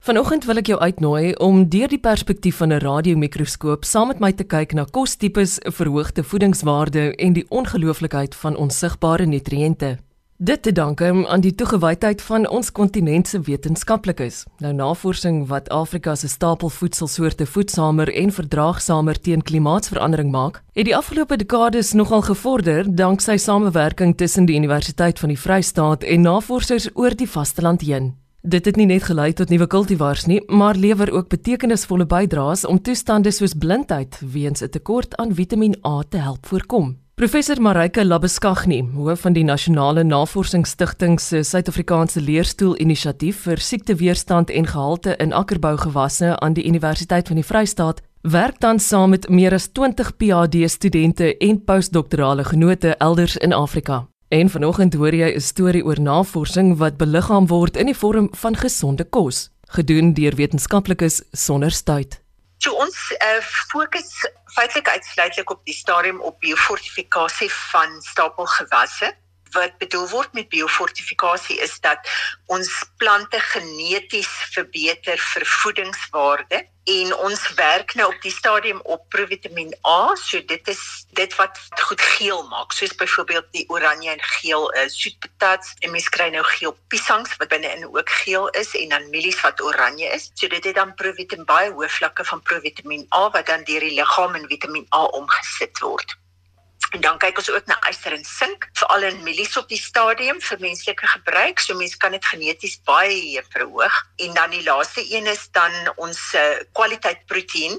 Vanoggend wil ek jou uitnooi om deur die perspektief van 'n radiomikroskoop saam met my te kyk na kostipes, verhoogde voedingswaarde en die ongelooflikheid van onsigbare nutriënte. Dit te danke aan die toegewydheid van ons kontinent se wetenskaplikes. Nou navorsing wat Afrika se stapelvoedselsoorte voedsamer en verdraagsamer teen klimaatsverandering maak, het die afgelope dekades nogal gevorder danksy samewerking tussen die Universiteit van die Vrystaat en navorsers oor die vasteland heen. Dit het nie net gelei tot nuwe kultivars nie, maar lewer ook betekenisvolle bydraes om toestande soos blindheid weens 'n tekort aan Vitamiin A te help voorkom. Professor Marika Labeskagni, hoof van die Nasionale Navorsingsstigting se Suid-Afrikaanse Leerstoel Inisiatief vir Siekteweerstand en Gehalte in Akkerbougewasse aan die Universiteit van die Vrystaat, werk dan saam met meer as 20 PhD-studente en postdoktorale genote elders in Afrika. En vanoggend hoor jy 'n storie oor navorsing wat beliggaam word in die vorm van gesonde kos, gedoen deur wetenskaplikes sonder stuit. So ons uh, fokus feitelik uitsluitlik op die stadium op biofortifikasie van stapelgewasse wat bedoel word met biofortifikasie is dat ons plante geneties verbeter vir voedingswaarde en ons werk nou op die stadium op provitamin A so dit is dit wat goed geel maak soos byvoorbeeld die oranje en geel is uh, soetpatats. En mens kry nou geel piesangs wat binne-in ook geel is en dan mielies wat oranje is. So dit het dan provitamin baie hoë vlakke van provitamin A wat dan deur die liggaam in vitamien A omgesit word En dan kyk ons ook na yster en sink, veral in mielies op die stadium vir menslike gebruik. So mense kan dit geneties baie verhoog. En dan die laaste een is dan ons uh, kwaliteit proteïen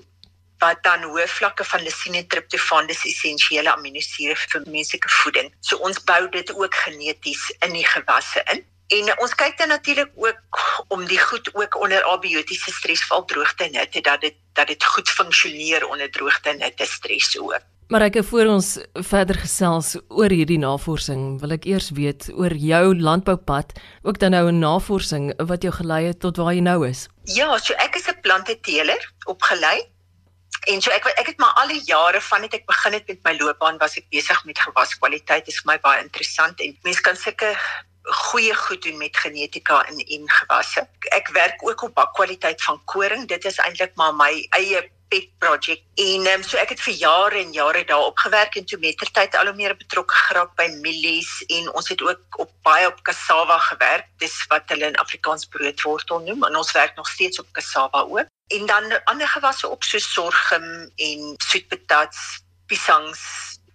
wat dan hoë vlakke van lisine en triptofaan dis essensiële aminosure vir menslike voeding. So ons bou dit ook geneties in die gewasse in. En ons kyk dan natuurlik ook om die goed ook onder abiotiese stres val droogte en hitte dat dit dat dit goed funksioneer onder droogte en hitte stres ook. Maar ek voor ons verder gesels oor hierdie navorsing, wil ek eers weet oor jou landboupad, ook dan nou 'n navorsing wat jou gelei het tot waar jy nou is. Ja, so ek is 'n planteteler opgelei. En so ek ek het maar al die jare van dit ek begin het met my loopbaan was ek besig met gewaskwaliteit. Dit is vir my baie interessant en mense kan sulke goeie goed doen met genetika in en gewasse. Ek werk ook op bakkwaliteit van koring. Dit is eintlik maar my eie pet project. En um, so ek het vir jare en jare daarop gewerk en toe mettertyd al hoe meer betrokke geraak by mielies en ons het ook op baie op cassava gewerk. Dis wat hulle in Afrikaans broodwortel noem en ons werk nog steeds op cassava ook. En dan ander gewasse op so sorghum en soetpatats piesangs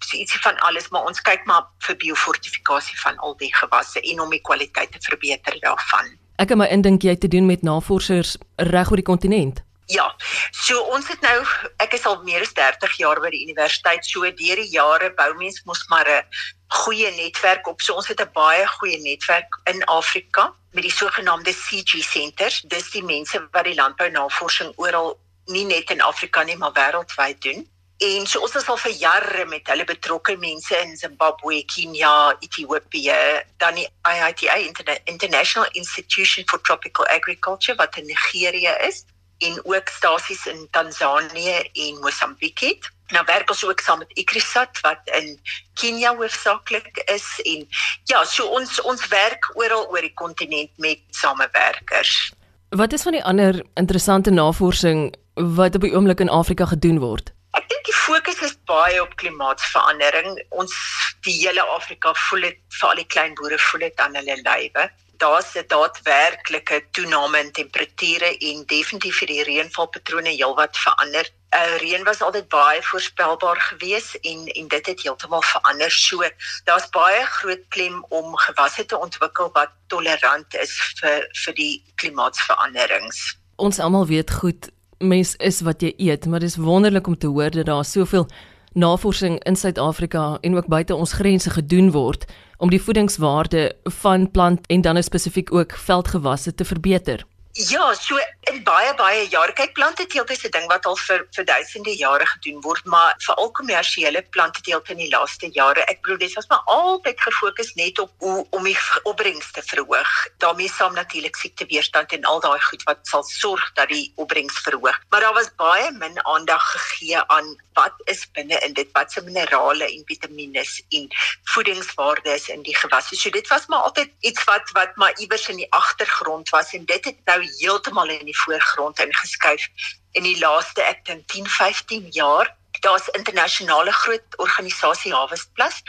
so ietsie van alles maar ons kyk maar vir biofortifikasie van al die gewasse en om die kwaliteit te verbeter daarvan. Ek het my indink jy te doen met navorsers reg oor die kontinent Ja. So ons het nou ek is al meer as 30 jaar by die universiteit. So deur die jare bou mens mos maar 'n goeie netwerk op. So ons het 'n baie goeie netwerk in Afrika met die sogenaamde CG centers. Dis die mense wat die landbounavorsing oral nie net in Afrika nie, maar wêreldwyd doen. En so ons is al vir jare met hulle betrokke mense in Zimbabwe, Kenia, Ethiopië, dan die IITA International Institution for Tropical Agriculture wat in Nigerië is en ook stasies in Tansanië en Mosambiek. Nou werk ons ook saam met Ikrisat wat in Kenia hoofsaaklik is en ja, so ons ons werk oral oor die kontinent met samewerkers. Wat is van die ander interessante navorsing wat op die oomblik in Afrika gedoen word? Ek dink die fokus is baie op klimaatsverandering. Ons die hele Afrika voel dit, veral die klein boere voel dit aan hulle lywe daar's 'n daadwerklike toename in temperature en definitief vir die reënvalpatrone heelwat verander. Uh reën was altyd baie voorspelbaar geweest en en dit het heeltemal verander. So daar's baie groot klem om gewasse te ontwikkel wat tolerant is vir vir die klimaatsveranderings. Ons almal weet goed mens is wat jy eet, maar dis wonderlik om te hoor dat daar soveel navorsing in Suid-Afrika en ook buite ons grense gedoen word om die voedingswaarde van plant en dan spesifiek ook veldgewasse te verbeter. Ja, so in baie baie jare kyk planteteelt is 'n ding wat al vir vir duisende jare gedoen word, maar veral kommersiële planteteelt in die laaste jare. Ek bedoel dis was maar altyd gefokus net op hoe om die opbrengs te verhoog. daarmee saam natuurlik siekteweerstand en al daai goed wat sal sorg dat die opbrengs verhoog. Maar daar was baie min aandag gegee aan wat is binne in dit, wat se minerale en vitamiene en voedingswaardes in die gewasse. So dit was maar altyd iets wat wat maar iewers in die agtergrond was en dit het nou heeltemal in die voorgrond ingeskuif in die laaste ek dink 10, 15 jaar. Daar's internasionale groot organisasie Harvest Plus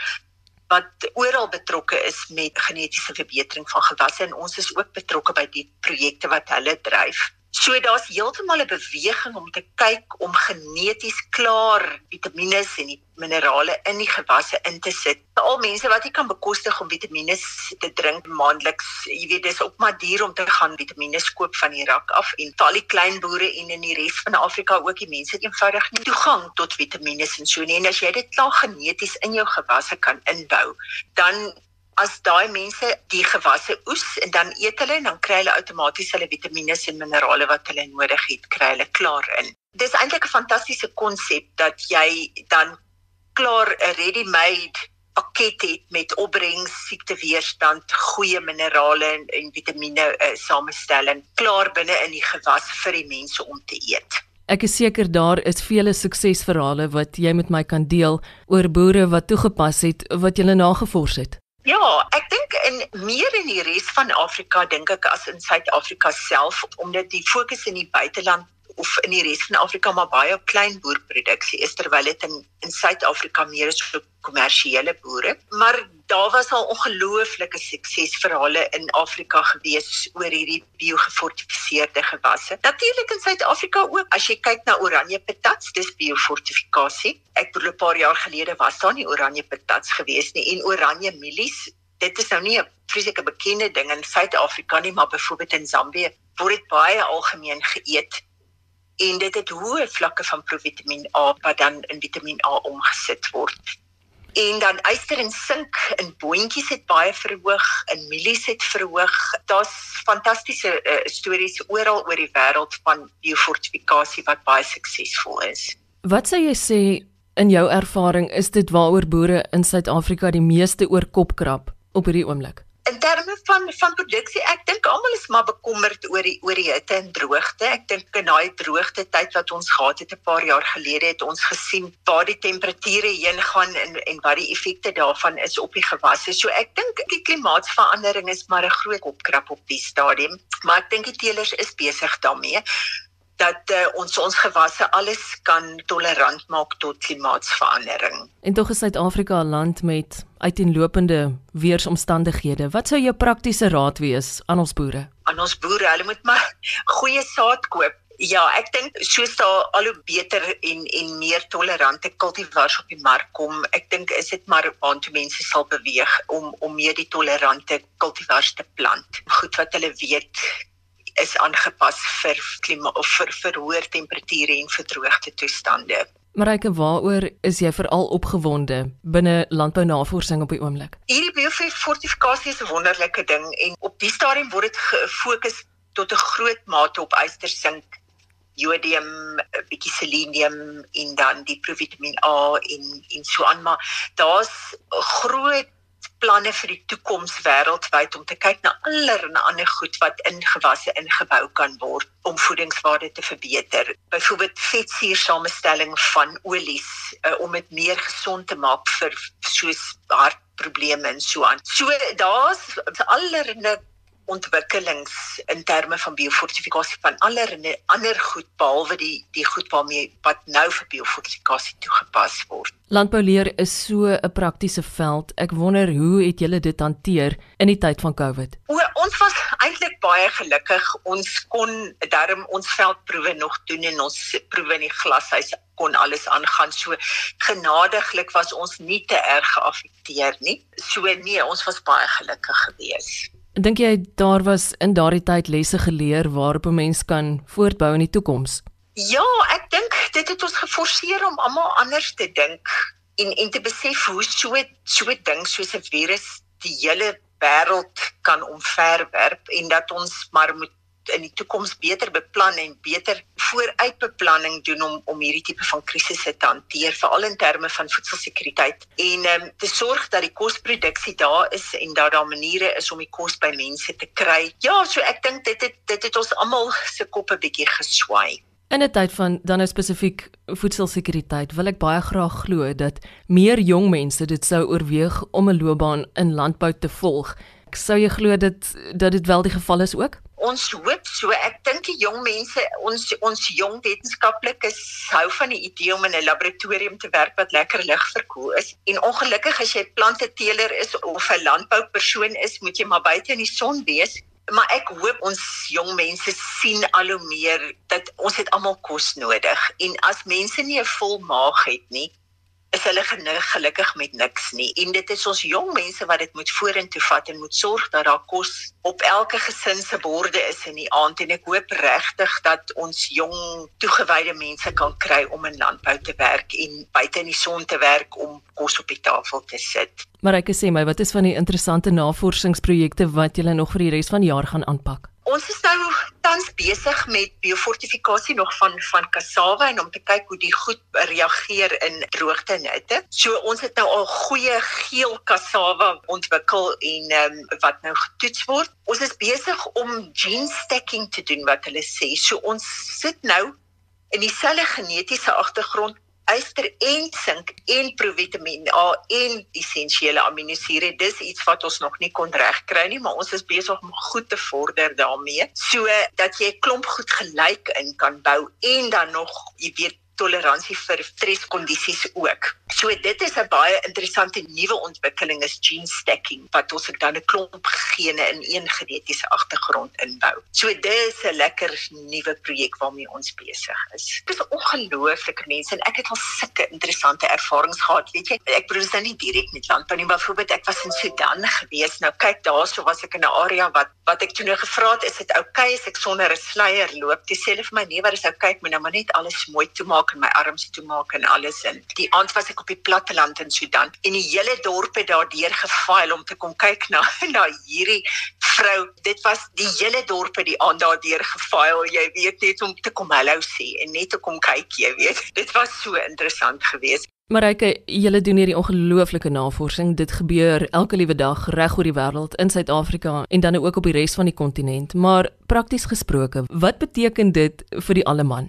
wat oral betrokke is met genetiese verbetering van gewasse en ons is ook betrokke by die projekte wat hulle dryf. So daar's heeltemal 'n beweging om te kyk om geneties klaar vitamiene en die minerale in die gewasse in te sit. Al mense wat nie kan bekostig om vitamiene te drink maandeliks, jy weet dis ook maar duur om te gaan vitamiene koop van die rak af en al die klein boere en in die res van Afrika ook die mense eenvoudig nie toegang tot vitamiene en so nie. En as jy dit klaar geneties in jou gewasse kan inbou, dan as daai mense die gewasse oes en dan eet hulle en dan kry hulle outomaties hulle vitamiene en minerale wat hulle nodig het, kry hulle klaar in. Dis eintlik 'n fantastiese konsep dat jy dan klaar 'n ready-made pakket het met opbrengs, siekteweerstand, goeie minerale en, en vitamiene uh, samestelling klaar binne in die gewas vir die mense om te eet. Ek is seker daar is vele suksesverhale wat jy met my kan deel oor boere wat toegepas het wat jy nagevors het. Ja, ek dink in meer in die res van Afrika dink ek as in Suid-Afrika self omdat die fokus in die buiteland of in die res van Afrika maar baie klein boerproduksie is terwyl dit in in Suid-Afrika meer is vir kommersiële boere. Maar daar was al ongelooflike suksesverhale in Afrika gewees oor hierdie biogefortifiseerde gewasse. Natuurlik in Suid-Afrika ook. As jy kyk na oranje patats, dis biofortifikasie. Ek bedoel 'n paar jaar gelede was daar nie oranje patats gewees nie en oranje mielies Dit is nou nie 'n fisieke bekende ding in Suid-Afrika nie, maar byvoorbeeld in Zambië word dit baie algemeen geëet en dit het hoë vlakke van provitamiin A wat dan in Vitamiin A omgesit word. En dan yster en sink in boontjies het baie verhoog, in mielies het verhoog. Daar's fantastiese uh, stories oral oor die wêreld van biofortifikasie wat baie suksesvol is. Wat sou jy sê in jou ervaring is dit waaroor boere in Suid-Afrika die meeste oor kop krap op hierdie oomblik? Van van produksie, ek dink almal is maar bekommerd oor die oor die hitte en droogte. Ek dink in daai droogte tyd wat ons gehad het 'n paar jaar gelede het ons gesien waar die temperature heen gaan en en wat die effekte daarvan is op die gewasse. So ek dink die klimaatsverandering is maar 'n groot opkrap op die stadium, maar ek dink die teelers is besig daarmee dat uh, ons ons gewasse alles kan tolerant maak tot klimaatsverandering. En tog is Suid-Afrika 'n land met uiteenlopende weeromstandighede. Wat sou jou praktiese raad wees aan ons boere? Aan ons boere, hulle moet maar goeie saad koop. Ja, ek dink soos daar al hoe beter en en meer tolerante kultivars op die mark kom, ek dink is dit maar waantoe mense sal beweeg om om meer die tolerante kultivars te plant. Goed wat hulle weet is aangepas vir klima of vir hoër temperature en vir droogte toestande. Marike, waaroor is jy veral opgewonde binne landbounavorsing op die oomblik? Hierdie biofortifikasie is 'n wonderlike ding en op die stadium word dit gefokus tot 'n groot mate op ystersink, jodium, 'n bietjie selenium en dan die provitamin A en en so aan, maar daar's groot planne vir die toekoms wêreldwyd om te kyk na allerlei ander goed wat in gewasse ingebou kan word om voedingswaarde te verbeter. Byvoorbeeld vetsuursamestelling van olies uh, om dit meer gesond te maak vir soos hartprobleme en so aan. So daar's allerlei ontwikkelings in terme van biofortifikasie van allerlei ander goed behalwe die die goed waarmee wat nou vir biofortifikasie toegepas word. Landbouleer is so 'n praktiese veld. Ek wonder hoe het julle dit hanteer in die tyd van COVID? O, ons was eintlik baie gelukkig. Ons kon darm ons veldproewe nog doen en ons proewe in die glashuis kon alles aangaan. So genadiglik was ons nie te erg geaffekteer nie. So nee, ons was baie gelukkig geweest. Dink jy daar was in daardie tyd lesse geleer waarop 'n mens kan voortbou in die toekoms? Ja, ek dink dit het ons geforseer om almal anders te dink en en te besef hoe so so ding soos 'n virus die hele wêreld kan omverwerp en dat ons maar moet in die toekoms beter beplan en beter vooruitbeplanning doen om om hierdie tipe van krisisse te hanteer veral in terme van voedselsekuriteit en ehm um, te sorg dat die kosproduksie daar is en dat daar maniere is om die kos by mense te kry. Ja, so ek dink dit het dit het ons almal se koppe bietjie geswaai. In 'n tyd van dan nou spesifiek voedselsekuriteit wil ek baie graag glo dat meer jong mense dit sou oorweeg om 'n loopbaan in landbou te volg Sou jy glo dit dat dit wel die geval is ook? Ons hoop so. Ek dink die jong mense, ons ons jong wetenskaplikes hou van die idee om in 'n laboratorium te werk wat lekker lig verkoel is. En ongelukkig as jy planteteeler is of 'n landboupersoon is, moet jy maar buite in die son wees. Maar ek hoop ons jong mense sien al hoe meer dat ons het almal kos nodig en as mense nie 'n vol maag het nie, is hulle gelukkig met niks nie en dit is ons jong mense wat dit moet vorentoe vat en moet sorg dat daar kos op elke gesin se borde is in die aand en ek hoop regtig dat ons jong toegewyde mense kan kry om in landbou te werk en buite in die son te werk om kos op die tafel te sit. Maar ek sê my, wat is van die interessante navorsingsprojekte wat julle nog vir die res van die jaar gaan aanpak? Ons is nou tans besig met biofortifikasie nog van van kassave en om te kyk hoe die goed reageer in droogte en hitte. So ons het nou al goeie geel kassave ontwikkel en um, wat nou getoets word. Ons is besig om gene stacking te doen wat hulle sê. So ons sit nou in dieselfde genetiese agtergrond yster en sink en provitamin A en essensiële aminosure. Dis iets wat ons nog nie kon regkry nie, maar ons is besig om goed te vorder daarmee, so dat jy 'n klomp goed gelyk in kan bou en dan nog, jy weet, toleransie vir streskondisies ook. So dit is 'n baie interessante nuwe ontwikkeling is gene stacking wat ons dan 'n klomp gene in een genetiese agtergrond inbou. So dit is 'n lekker nuwe projek waarmee ons besig is. Dit is ongelooflike mense en ek het al sulke interessante ervarings gehad, weet jy. Ek bedoel dan nie direk met landbou nie, maar byvoorbeeld ek was in Sudan gewees. Nou kyk daarso was ek in 'n area wat wat ek toe nou gevra het, is dit oukei okay, as ek sonder 'n sluier loop? Dis sê hulle vir my nee, wat is oukei, okay, ek moet nou maar net alles mooi toemaak toemaak en my arms toemaak en alles in. Die aand was ek op die platteland in Sudan en die hele dorp het daardeur gefaal om te kom kyk na na hierdie vrou. Dit was die hele dorp het die aand daardeur gefaal, jy weet net om te kom hallo sê en net kom kyk, jy weet. Dit was so interessant geweest. Marike, julle doen hierdie ongelooflike navorsing. Dit gebeur elke liewe dag reg oor die wêreld in Suid-Afrika en dan ook op die res van die kontinent. Maar prakties gesproke, wat beteken dit vir die alleman?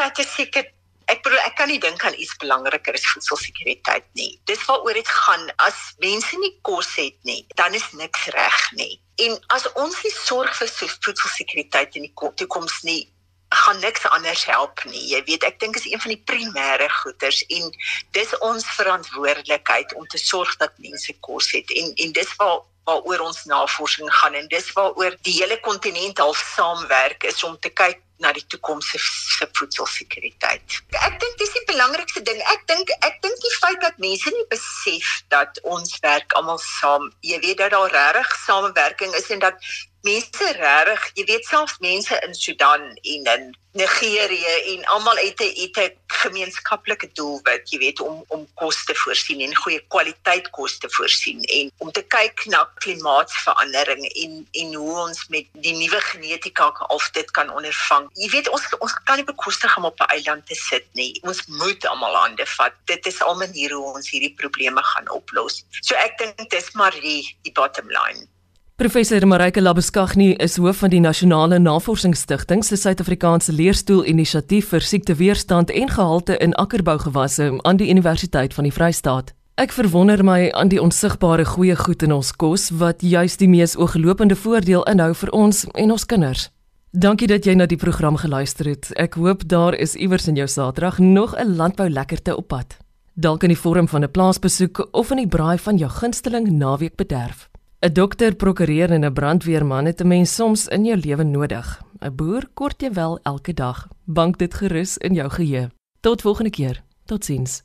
Voedselsekuriteit is seker ek bedoel ek kan nie dink aan iets belangriker as voedselsekuriteit nie. Dis waaroor dit gaan. As mense nie kos het nie, dan is niks reg nie. En as ons nie sorg vir voedselsekuriteit in die toekoms nie, gaan niks anders help nie. Jy weet, ek dink is een van die primêre goeders en dis ons verantwoordelikheid om te sorg dat mense kos het. En en dis waar waaroor ons navorsing gaan en dis waaroor die hele kontinent al saamwerk is om te kyk na die toekoms se voedselsekuriteit. Ek dink dis die belangrikste ding. Ek dink ek dink die feit dat mense nie besef dat ons werk almal saam. Jy weet dat daar regtig samewerking is en dat mense regtig, jy weet selfs mense in Sudan en in Nigerië en almal het 'n het 'n gemeenskaplike doelwit, jy weet om om kos te voorsien en goeie kwaliteit kos te voorsien en om te kyk na klimaatsverandering en en hoe ons met die nuwe genetika of dit kan ondervang. Jy weet ons ons kan nie bekostig om op 'n eiland te sit nie. Ons moet almal hande vat. Dit is al maniere hoe ons hierdie probleme gaan oplos. So ek dink dis maar die die bottom line. Professor Marike Labeskagni is hoof van die Nasionale Navorsingsstigting se Suid-Afrikaanse Leerstoel Inisiatief vir Siekteweerstand en Gehalte in Akkerbougewasse aan die Universiteit van die Vrystaat. Ek verwonder my aan die onsigbare goeie goed in ons kos wat juis die mees ooglopende voordeel inhou vir ons en ons kinders. Dankie dat jy na die program geluister het. Ek hoop daar is iewers in jou Saterdag nog 'n landbou lekkerte op pad. Dalk in die vorm van 'n plaasbesoek of in die braai van jou gunsteling naweekbederf. 'n Dokter, prokureur en 'n brandweerman het 'n mens soms in jou lewe nodig. 'n Boer kort jy wel elke dag. Bank dit gerus in jou geheue. Tot volgende keer. Totsiens.